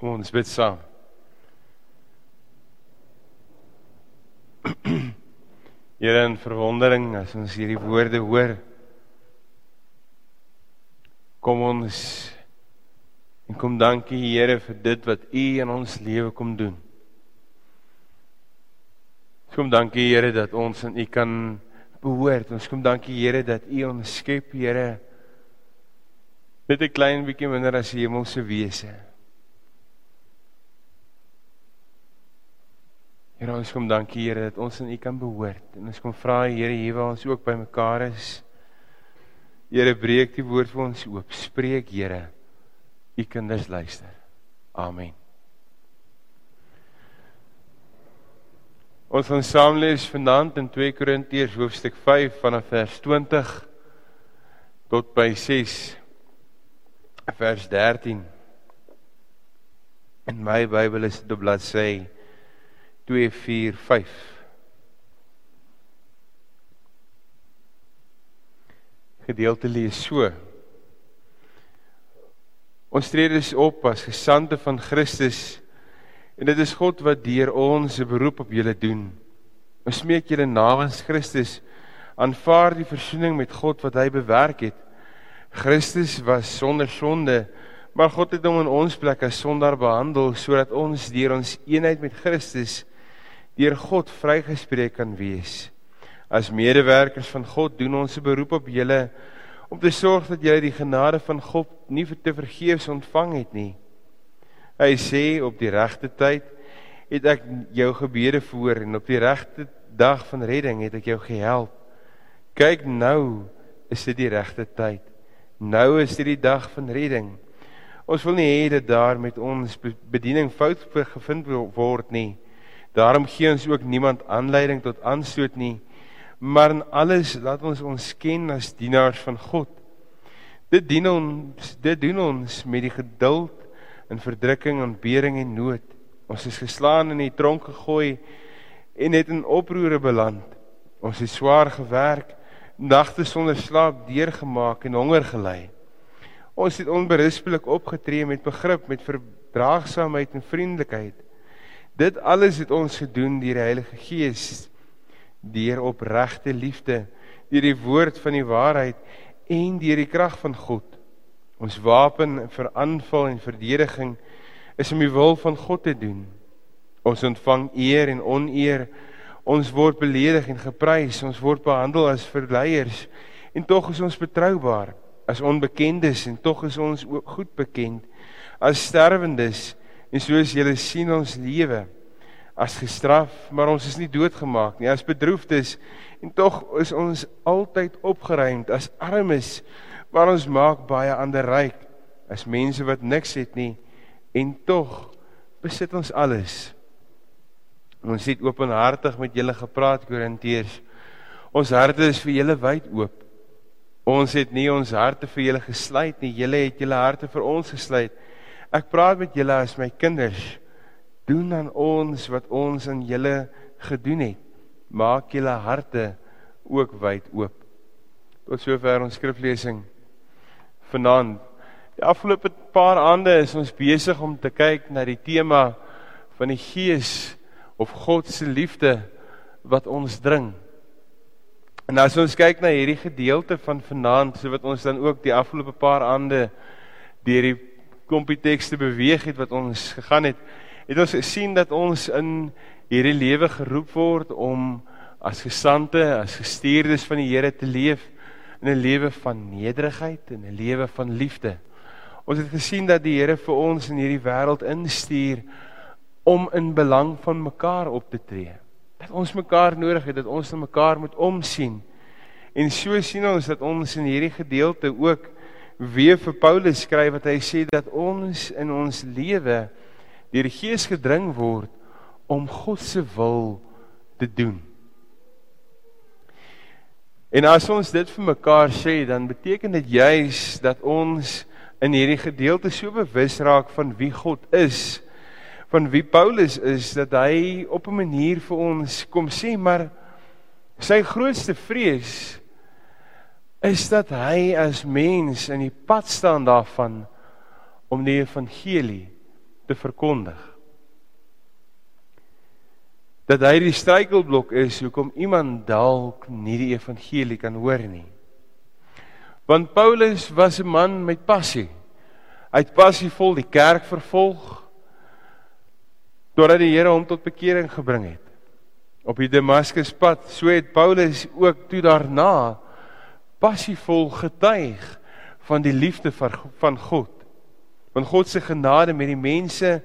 Kom ons bid saam. Here in verwondering as ons hierdie woorde hoor. Kom ons en kom dankie Here vir dit wat U in ons lewe kom doen. Kom dankie Here dat ons aan U kan behoort. Ons kom dankie Here dat U ons skep, Here. Net 'n klein bietjie minder as die hemelse wese. Here ons kom dankie Here dat ons aan U kan behoort. En ons kom vra Here hier waar ons ook bymekaar is. Here breek die woord vir ons oop. Spreek Here. U kinders luister. Amen. Ons gaan saam lees vanaand in 2 Korintiërs hoofstuk 5 vanaf vers 20 tot by 6 vers 13. In my Bybel is dit op bladsy 245 gedeelte lees so Ons tree dus op as gesande van Christus en dit is God wat deur ons 'n beroep op julle doen. Ons smeek julle namens Christus aanvaar die versoening met God wat hy bewerk het. Christus was sonder sonde, maar God het hom in ons plek as sondaar behandel sodat ons deur ons eenheid met Christus deur God vrygespreek kan wees. As medewerkers van God doen ons 'n beroep op julle om te sorg dat julle die genade van God nie vir te vergeefs ontvang het nie. Hy sê op die regte tyd het ek jou gebede voor en op die regte dag van redding het ek jou gehelp. Kyk nou is dit die regte tyd. Nou is dit die dag van redding. Ons wil nie hê dat daar met ons bediening fout gevind word nie. Daarom gee ons ook niemand aanleiding tot aanstoot nie, maar in alles laat ons ons ken as dienaars van God. Dit dien ons, dit doen ons met die geduld in verdrukking, ontbering en nood. Ons is geslaan in die tronk gegooi en het in oproere beland. Ons het swaar gewerk, nagte sonder slaap deurgemaak en honger gely. Ons het onberispelik opgetree met begrip, met verdraagsaamheid en vriendelikheid. Dit alles het ons gedoen deur die Heilige Gees, deur opregte liefde, deur die woord van die waarheid en deur die krag van God. Ons wapen vir aanval en verdediging is om die wil van God te doen. Ons ontvang eer en oneer. Ons word beledig en geprys. Ons word behandel as verleiers en tog is ons betroubaar. As onbekendes en tog is ons goed bekend. As sterwendes En soos julle sien ons lewe as gestraf, maar ons is nie doodgemaak nie. As bedroefdes en tog is ons altyd opgeruimd as armes, maar ons maak baie ander ryk. As mense wat niks het nie en tog besit ons alles. Ons het openhartig met julle gepraat Korintiërs. Ons harte is vir julle wyd oop. Ons het nie ons harte vir julle gesluit nie. Julle het julle harte vir ons gesluit. Ek praat met julle as my kinders. Doen aan ons wat ons aan julle gedoen het. Maak julle harte ook wyd oop. Tot sover ons skriflesing vanaand. Die afgelope paar aande is ons besig om te kyk na die tema van die Gees of God se liefde wat ons dring. En as ons kyk na hierdie gedeelte van vanaand, so wat ons dan ook die afgelope paar aande deur die klompie tekste beweeg het wat ons gegaan het, het ons gesien dat ons in hierdie lewe geroep word om as gesande, as gestuurdes van die Here te leef in 'n lewe van nederigheid en 'n lewe van liefde. Ons het gesien dat die Here vir ons in hierdie wêreld instuur om in belang van mekaar op te tree. Dat ons mekaar nodig het, dat ons na mekaar moet omsien. En so sien ons dat ons in hierdie gedeelte ook weer vir Paulus skryf wat hy sê dat ons in ons lewe deur die Gees gedring word om God se wil te doen. En as ons dit vir mekaar sê, dan beteken dit juis dat ons in hierdie gedeelte so bewus raak van wie God is, van wie Paulus is, dat hy op 'n manier vir ons kom sê, maar sy grootste vrees is dat hy as mens in die pad staan daarvan om die evangelie te verkondig. Dat hy die struikelblok is hoekom iemand dalk nie die evangelie kan hoor nie. Want Paulus was 'n man met passie. Hy het passievol die kerk vervolg totdat die Here hom tot bekering gebring het. Op die Damaskuspad, so het Paulus ook toe daarna passievol getuig van die liefde van God. Van God se genade met die mense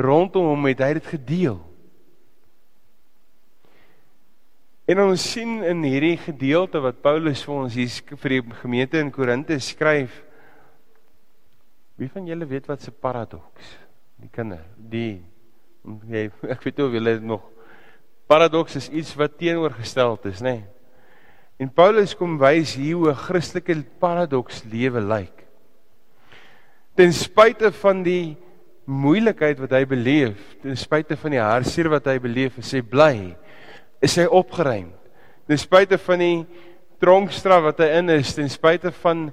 rondom hom het hy dit gedeel. En ons sien in hierdie gedeelte wat Paulus vir ons hier vir die gemeente in Korinte skryf. Wie van julle weet wat 'n paradoks? Die kinders, die ek weet of julle nog paradoks is iets wat teenoorgestel is, nê? Nee. En Paulus kom wys hier hoe 'n Christelike paradoks lewe lyk. Ten spyte van die moeilikheid wat hy beleef, ten spyte van die hartseer wat hy beleef, is hy bly. Is hy opgeruim. Ten spyte van die tronkstraf wat hy in is, ten spyte van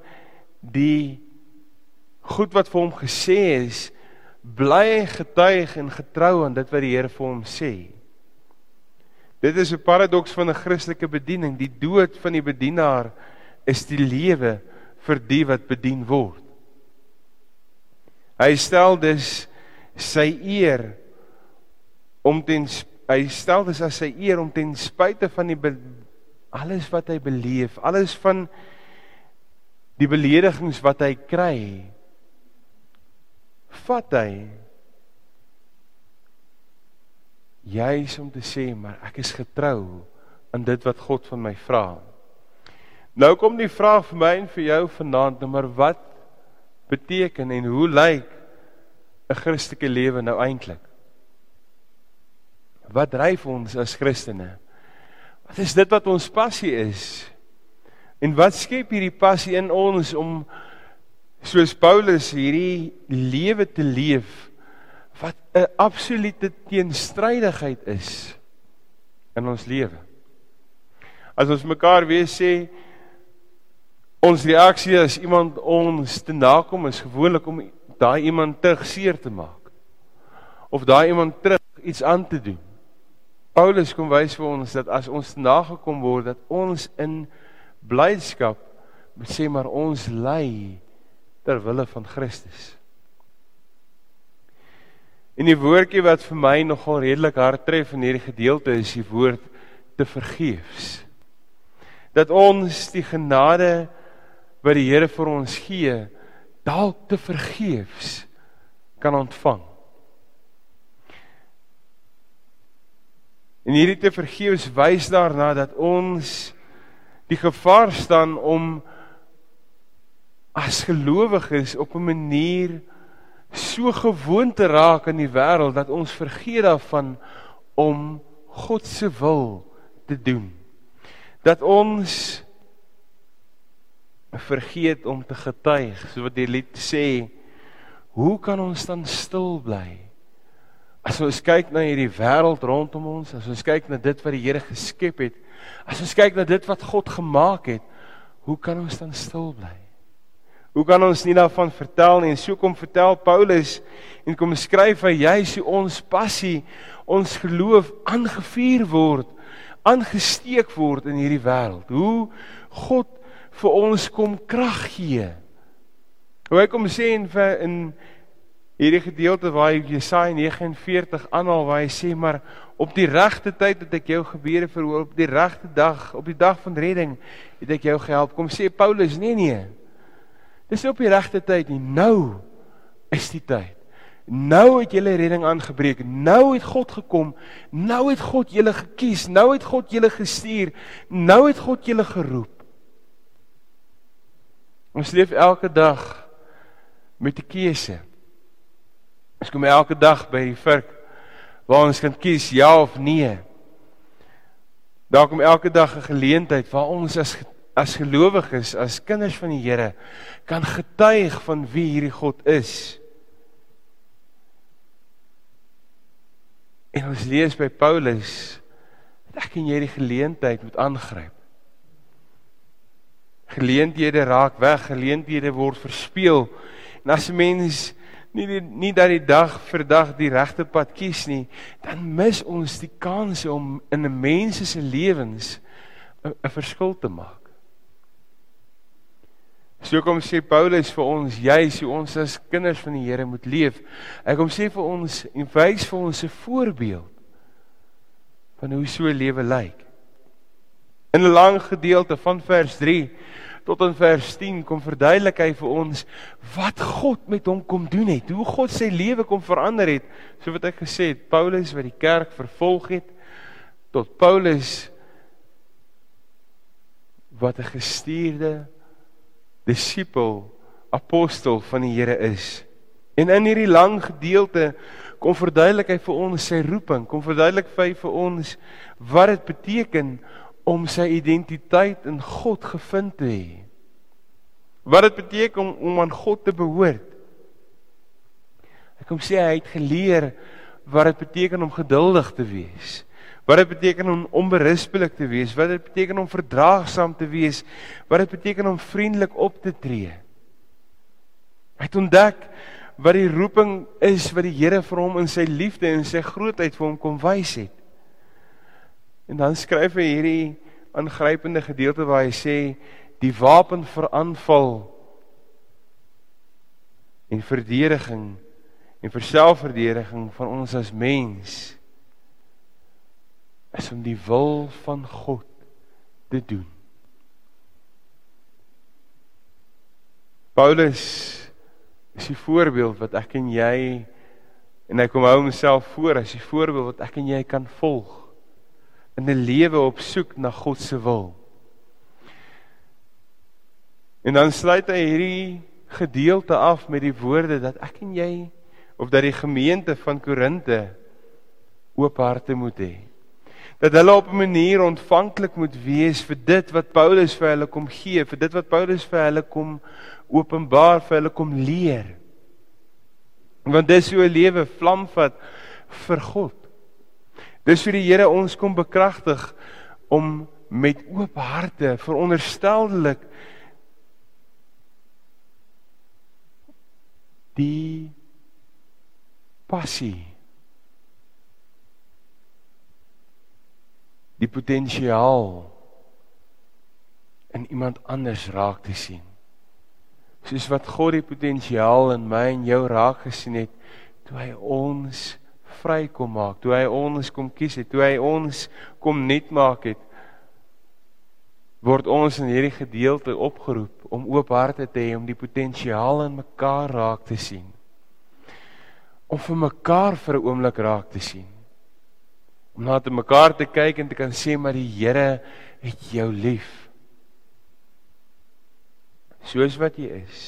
die goed wat vir hom gesê is, bly hy getuig en getrou aan dit wat die Here vir hom sê. Dit is 'n paradoks van 'n Christelike bediening. Die dood van die bedienaar is die lewe vir die wat bedien word. Hy stel dus sy eer om ten hy stel dus as sy eer om ten spyte van die alles wat hy beleef, alles van die beledigings wat hy kry, vat hy juis om te sê maar ek is getrou aan dit wat God van my vra. Nou kom die vraag vir my en vir jou vanaand, nou maar wat beteken en hoe lyk 'n Christelike lewe nou eintlik? Wat dryf ons as Christene? Wat is dit wat ons passie is? En wat skep hierdie passie in ons om soos Paulus hierdie lewe te leef wat 'n absolute teenstrydigheid is in ons lewe. As ons mekaar weer sê ons reaksie as iemand ons te nakom is gewoonlik om daai iemand terug seer te maak of daai iemand terug iets aan te doen. Paulus kom wys vir ons dat as ons nagekom word dat ons in blydskap sê maar ons ly ter wille van Christus. En die woordjie wat vir my nogal redelik hard tref in hierdie gedeelte is die woord te vergeefs. Dat ons die genade wat die Here vir ons gee, dalk te vergeefs kan ontvang. En hierdie te vergeefs wys daarna dat ons die gevaar staan om as gelowiges op 'n manier so gewoon te raak in die wêreld dat ons vergeet daarvan om God se wil te doen. Dat ons vergeet om te getuig, so wat die lied sê, hoe kan ons dan stil bly? As ons kyk na hierdie wêreld rondom ons, as ons kyk na dit wat die Here geskep het, as ons kyk na dit wat God gemaak het, hoe kan ons dan stil bly? Hoe kan ons nie daarvan vertel nie? En so kom vertel Paulus en kom skryf hy juis hoe ons passie, ons geloof aangevuur word, aangesteek word in hierdie wêreld. Hoe God vir ons kom krag gee. Hoe hy kom sê in in hierdie gedeelte waar hy Jesaja 49 aanhaal waar hy sê maar op die regte tyd het ek jou gebede verhoor op die regte dag, op die dag van redding het ek jou gehelp. Kom sê Paulus, nee nee. Dis op die regte tyd nie. Nou is die tyd. Nou het julle redding aangebreek. Nou het God gekom. Nou het God julle gekies. Nou het God julle gestuur. Nou het God julle geroep. Ons leef elke dag met 'n keuse. Ons kom elke dag by die vurk waar ons kan kies ja of nee. Daar kom elke dag 'n geleentheid waar ons as as gelowiges, as kinders van die Here kan getuig van wie hierdie God is. En ons lees by Paulus dat ek en jy die geleentheid moet aangryp. Geleenthede raak weg, geleenthede word verspeel. En as 'n mens nie die, nie dat die dag vir dag die regte pad kies nie, dan mis ons die kans om in 'n mens se lewens 'n verskil te maak. So kom sê Paulus vir ons, juis hoe ons as kinders van die Here moet leef. Hy kom sê vir ons en wys vir ons 'n voorbeeld van hoe so 'n lewe lyk. In 'n lang gedeelte van vers 3 tot in vers 10 kom verduidelik hy vir ons wat God met hom kom doen het, hoe God sy lewe kom verander het, so wat ek gesê het, Paulus wat die kerk vervolg het tot Paulus wat 'n gestuurde disipel apostel van die Here is. En in hierdie lang gedeelte kom verduidelik hy vir ons sy roeping, kom verduidelik hy vir ons wat dit beteken om sy identiteit in God gevind te hê. Wat dit beteken om om aan God te behoort. Hy kom sê hy het geleer wat dit beteken om geduldig te wees. Wat dit beteken om onberispelik te wees, wat dit beteken om verdraagsaam te wees, wat dit beteken om vriendelik op te tree. Hy het ontdek wat die roeping is wat die Here vir hom in sy liefde en sy grootheid vir hom kom wys het. En dan skryf hy hierdie aangrypende gedeelte waar hy sê die wapen vir aanval en verdediging en vir selfverdediging van ons as mens is om die wil van God te doen. Paulus is die voorbeeld wat ek en jy en hy kom hou homself voor as die voorbeeld wat ek en jy kan volg in 'n lewe op soek na God se wil. En dan sluit hy hierdie gedeelte af met die woorde dat ek en jy of dat die gemeente van Korinte oop harte moet hê. Dat hulle op 'n manier ontvanklik moet wees vir dit wat Paulus vir hulle kom gee, vir dit wat Paulus vir hulle kom openbaar, vir hulle kom leer. Want dis so 'n lewe vlam vat vir God. Dis vir die Here ons kom bekragtig om met oop harte verondersteldelik die passie potensiaal in iemand anders raak te sien. Soos wat God die potensiaal in my en jou raak gesien het toe hy ons vry kom maak, toe hy ons kom kies het, toe hy ons kom nuut maak het, word ons in hierdie gedeelte opgeroep om oop harte te hê om die potensiaal in mekaar raak te sien. Om vir mekaar vir 'n oomblik raak te sien. Om na te mekaar te kyk en te kan sê maar die Here het jou lief. Soos wat jy is,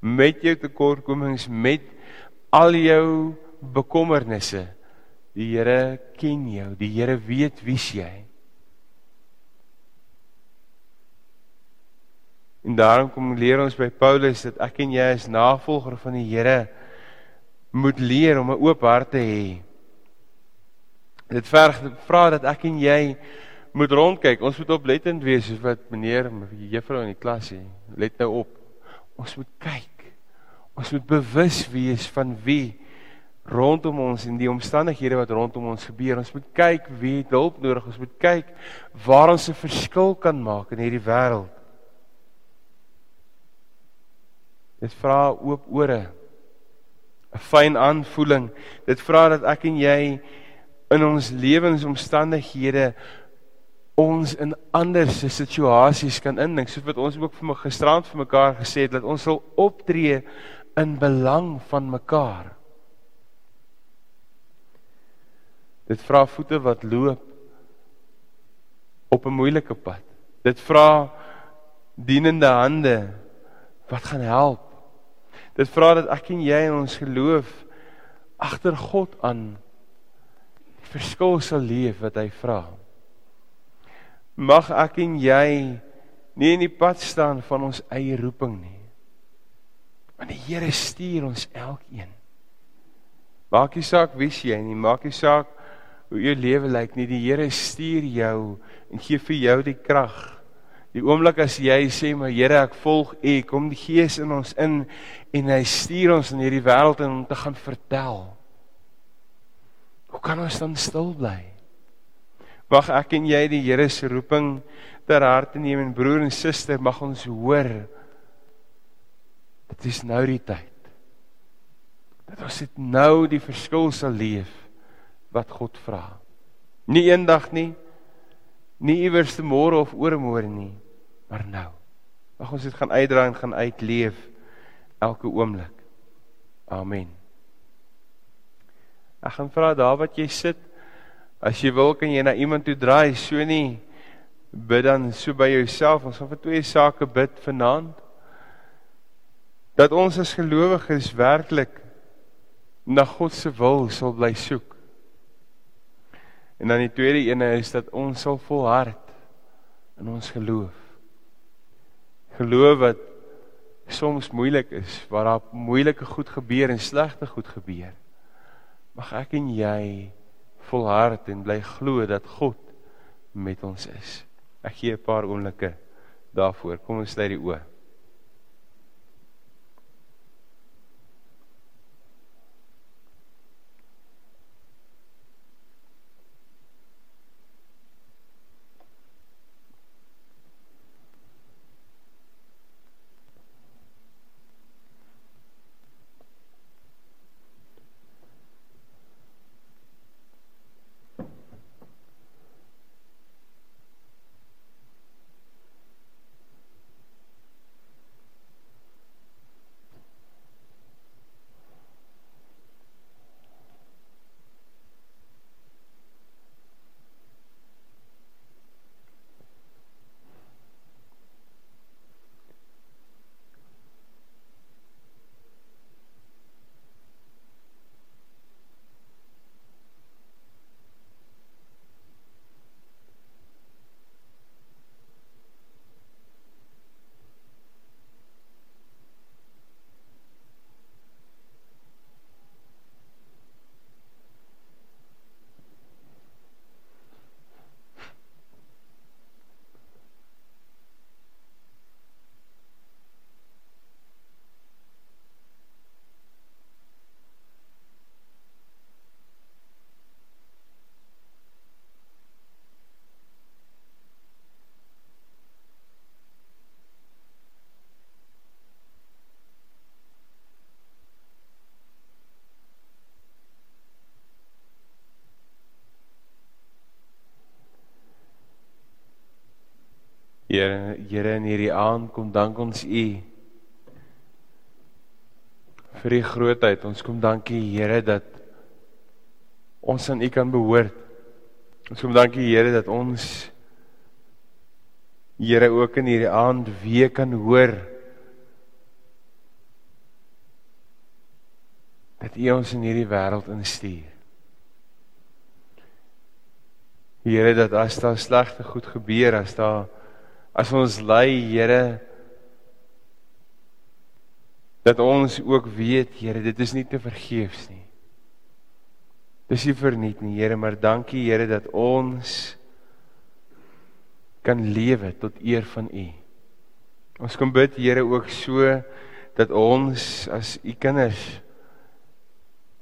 met jou tekortkomings, met al jou bekommernisse. Die Here ken jou. Die Here weet wie's jy. En daarom kom leer ons by Paulus dat ek en jy as navolger van die Here moet leer om 'n oop hart te hê. Dit verg vra dat ek en jy moet rondkyk. Ons moet oplettend wees soos wat meneer die juffrou in die klas sê. Let nou op. Ons moet kyk. Ons moet bewus wees van wie rondom ons en die omstandighede wat rondom ons gebeur. Ons moet kyk wie het hulp nodig. Ons moet kyk waar ons 'n verskil kan maak in hierdie wêreld. Dit vra oop ore. 'n Fyn aanvoeling. Dit vra dat ek en jy in ons lewensomstandighede ons in ander se situasies kan indink. Soos wat ons ook vir my gisterand vir mekaar gesê het dat ons sal optree in belang van mekaar. Dit vra voete wat loop op 'n moeilike pad. Dit vra dienende hande wat gaan help. Dit vra dat ek en jy ons geloof agter God aan verskil sal leef wat hy vra. Mag ek en jy nie in die pad staan van ons eie roeping nie. Want die Here stuur ons elkeen. Maak nie saak wie jy nie, maak nie saak hoe jou lewe lyk nie. Die Here stuur jou en gee vir jou die krag, Die oomblik as jy sê maar Here ek volg U, kom die Gees in ons in en hy stuur ons in hierdie wêreld om te gaan vertel. Hoe kan ons dan stil bly? Mag ek en jy die Here se roeping ter harte neem en broer en suster mag ons hoor. Dit is nou die tyd. Dat ons dit nou die verskil sal leef wat God vra. Nie eendag nie. Nie iewers te môre of oormôre nie, maar nou. Mag ons dit gaan uitdra en gaan uitleef elke oomblik. Amen. Ek gaan vra daar wat jy sit, as jy wil kan jy na iemand toe draai, so nie bid dan so by jouself. Ons gaan vir twee sake bid vanaand. Dat ons as gelowiges werklik na God se wil sal bly soek. En dan die tweede ene is dat ons sal volhard in ons geloof. Geloof wat soms moeilik is, waar daar moeilike goed gebeur en slegte goed gebeur. Mag ek en jy volhard en bly glo dat God met ons is. Ek gee 'n paar oomblikke daarvoor. Kom ons sluit die oë. Here, Here in hierdie aand kom dank ons U vir U grootheid. Ons kom dankie Here dat ons aan U kan behoort. Ons kom dankie Here dat ons Here ook in hierdie aand weer kan hoor dat U ons in hierdie wêreld instuur. Here dat as daar slegte goed gebeur, as daar as ons lei Here dat ons ook weet Here dit is nie te vergeefs nie. Dis nie verniet nie Here maar dankie Here dat ons kan lewe tot eer van U. Ons kom bid Here ook so dat ons as U kinders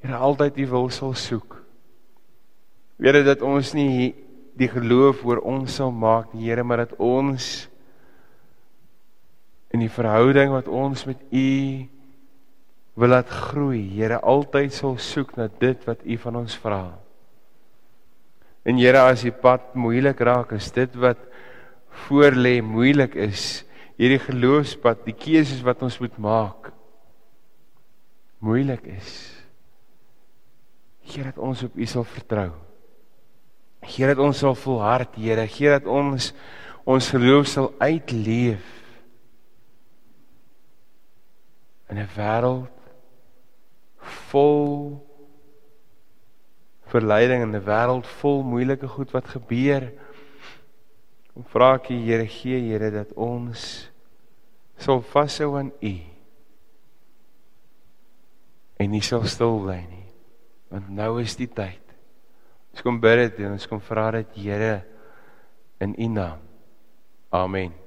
Here altyd U wil sal soek. Here dat ons nie die geloof oor ons sal maak, die Here, maar dat ons in die verhouding wat ons met U wil laat groei, Here, altyd sal soek na dit wat U van ons vra. En Here, as die pad moeilik raak, is dit wat voor lê moeilik is, hierdie geloofspad, die keuses wat ons moet maak, moeilik is. Here, dat ons op U sal vertrou. Here dat ons sal volhard, Here, Here dat ons ons geloof sal uitleef in 'n wêreld vol verleiding en 'n wêreld vol moeilike goed wat gebeur. Om vra ek U, Here, gee Here dat ons sal vashou aan U. En nie sal stil bly nie. Want nou is die tyd Ons kom bid dit en ons kom vra dit Here in U naam. Amen.